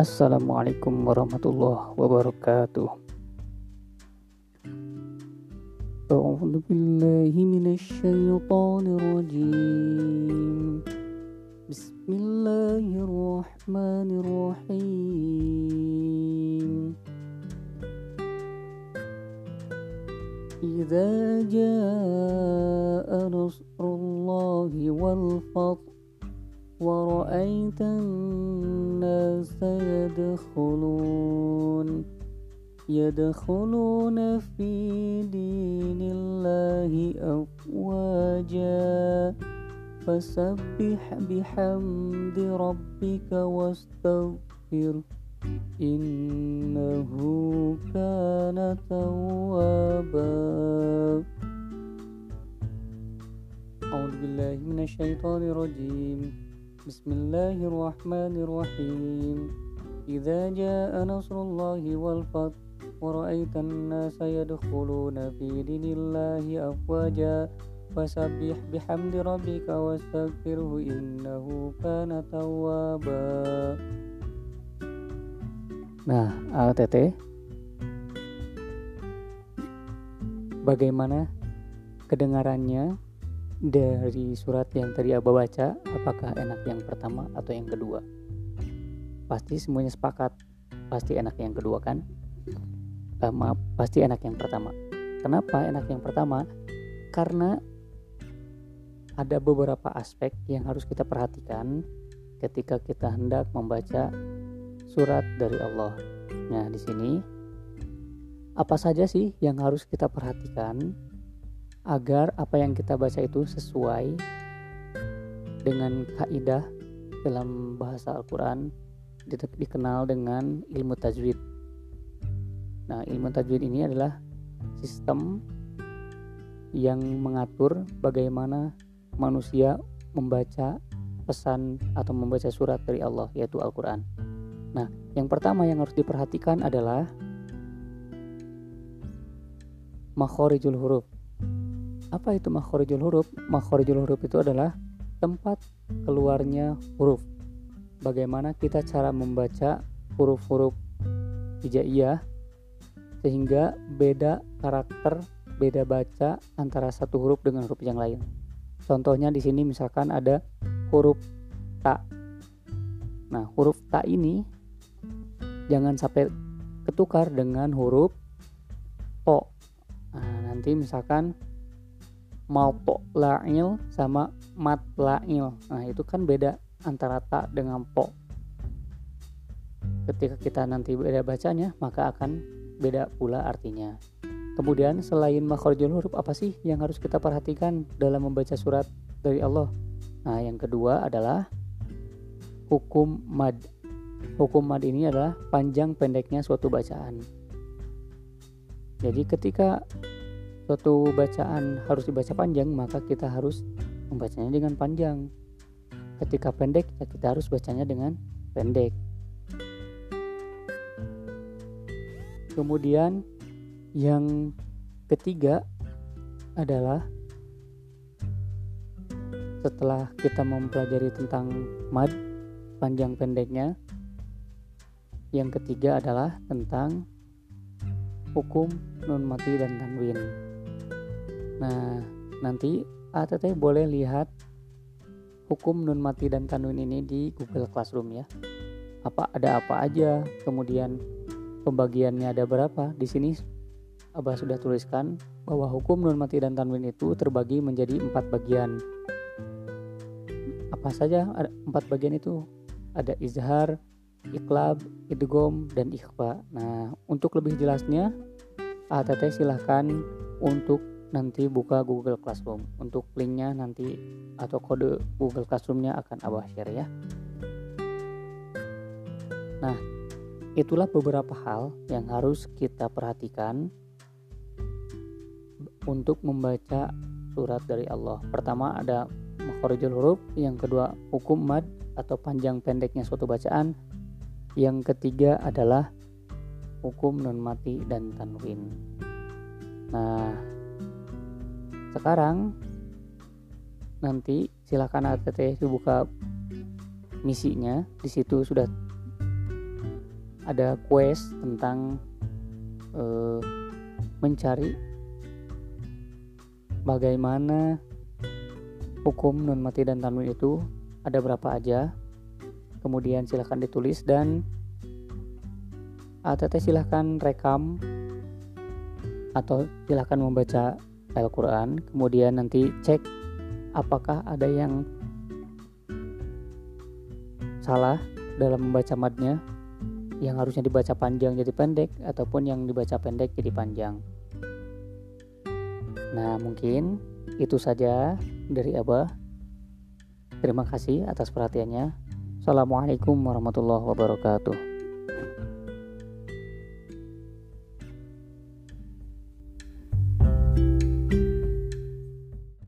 Assalamualaikum warahmatullahi wabarakatuh. أعوذ بالله من الشيطان الرجيم بسم الله الرحمن الرحيم إذا جاء نصر الله والفتح ورأيت الناس يدخلون يدخلون في دين الله أفواجا. فسبح بحمد ربك واستغفر إنه كان توابا. أعوذ بالله من الشيطان الرجيم. بسم الله الرحمن الرحيم إذا جاء نصر الله والفتح ورأيت الناس يدخلون في دين الله أفواجا فسبح بحمد ربك واستغفره إنه كان توابا Nah, ATT Bagaimana kedengarannya dari surat yang tadi Abah baca Apakah enak yang pertama atau yang kedua? Pasti semuanya sepakat Pasti enak yang kedua kan? Uh, maaf, pasti enak yang pertama Kenapa enak yang pertama? Karena ada beberapa aspek yang harus kita perhatikan ketika kita hendak membaca surat dari Allah. Nah, di sini apa saja sih yang harus kita perhatikan agar apa yang kita baca itu sesuai dengan kaidah dalam bahasa Al-Qur'an dikenal dengan ilmu tajwid. Nah, ilmu tajwid ini adalah sistem yang mengatur bagaimana manusia membaca pesan atau membaca surat dari Allah yaitu Al-Qur'an. Nah, yang pertama yang harus diperhatikan adalah makhorijul huruf. Apa itu makhorijul huruf? Makhorijul huruf itu adalah tempat keluarnya huruf. Bagaimana kita cara membaca huruf-huruf hijaiyah sehingga beda karakter, beda baca antara satu huruf dengan huruf yang lain. Contohnya di sini misalkan ada huruf ta. Nah, huruf ta ini jangan sampai ketukar dengan huruf to nah, nanti misalkan malpo la'il sama mat la'il nah itu kan beda antara ta dengan po. Ketika kita nanti beda bacanya maka akan beda pula artinya. Kemudian selain makhrajul huruf apa sih yang harus kita perhatikan dalam membaca surat dari Allah? Nah yang kedua adalah hukum mad. Hukum mad ini adalah panjang pendeknya suatu bacaan. Jadi ketika suatu bacaan harus dibaca panjang, maka kita harus membacanya dengan panjang. Ketika pendek, ya kita harus bacanya dengan pendek. Kemudian yang ketiga adalah setelah kita mempelajari tentang mad panjang pendeknya yang ketiga adalah tentang hukum nun mati dan tanwin. Nah, nanti ATT boleh lihat hukum nun mati dan tanwin ini di Google Classroom ya. Apa ada apa aja, kemudian pembagiannya ada berapa? Di sini Abah sudah tuliskan bahwa hukum nun mati dan tanwin itu terbagi menjadi empat bagian. Apa saja empat bagian itu? Ada izhar, iklab, idgom, dan ikhfa. Nah, untuk lebih jelasnya, ATT silahkan untuk nanti buka Google Classroom. Untuk linknya nanti atau kode Google Classroomnya akan Abah share ya. Nah, itulah beberapa hal yang harus kita perhatikan untuk membaca surat dari Allah. Pertama ada makhorijul huruf, yang kedua hukum mad atau panjang pendeknya suatu bacaan, yang ketiga adalah hukum non mati dan tanwin. Nah, sekarang nanti silakan ATT dibuka misinya. Di situ sudah ada quest tentang uh, mencari bagaimana hukum non mati dan tanwin itu ada berapa aja kemudian silahkan ditulis dan ATT silahkan rekam atau silahkan membaca Al-Quran kemudian nanti cek apakah ada yang salah dalam membaca madnya yang harusnya dibaca panjang jadi pendek ataupun yang dibaca pendek jadi panjang. Nah mungkin itu saja dari Abah. Terima kasih atas perhatiannya. Assalamualaikum warahmatullahi wabarakatuh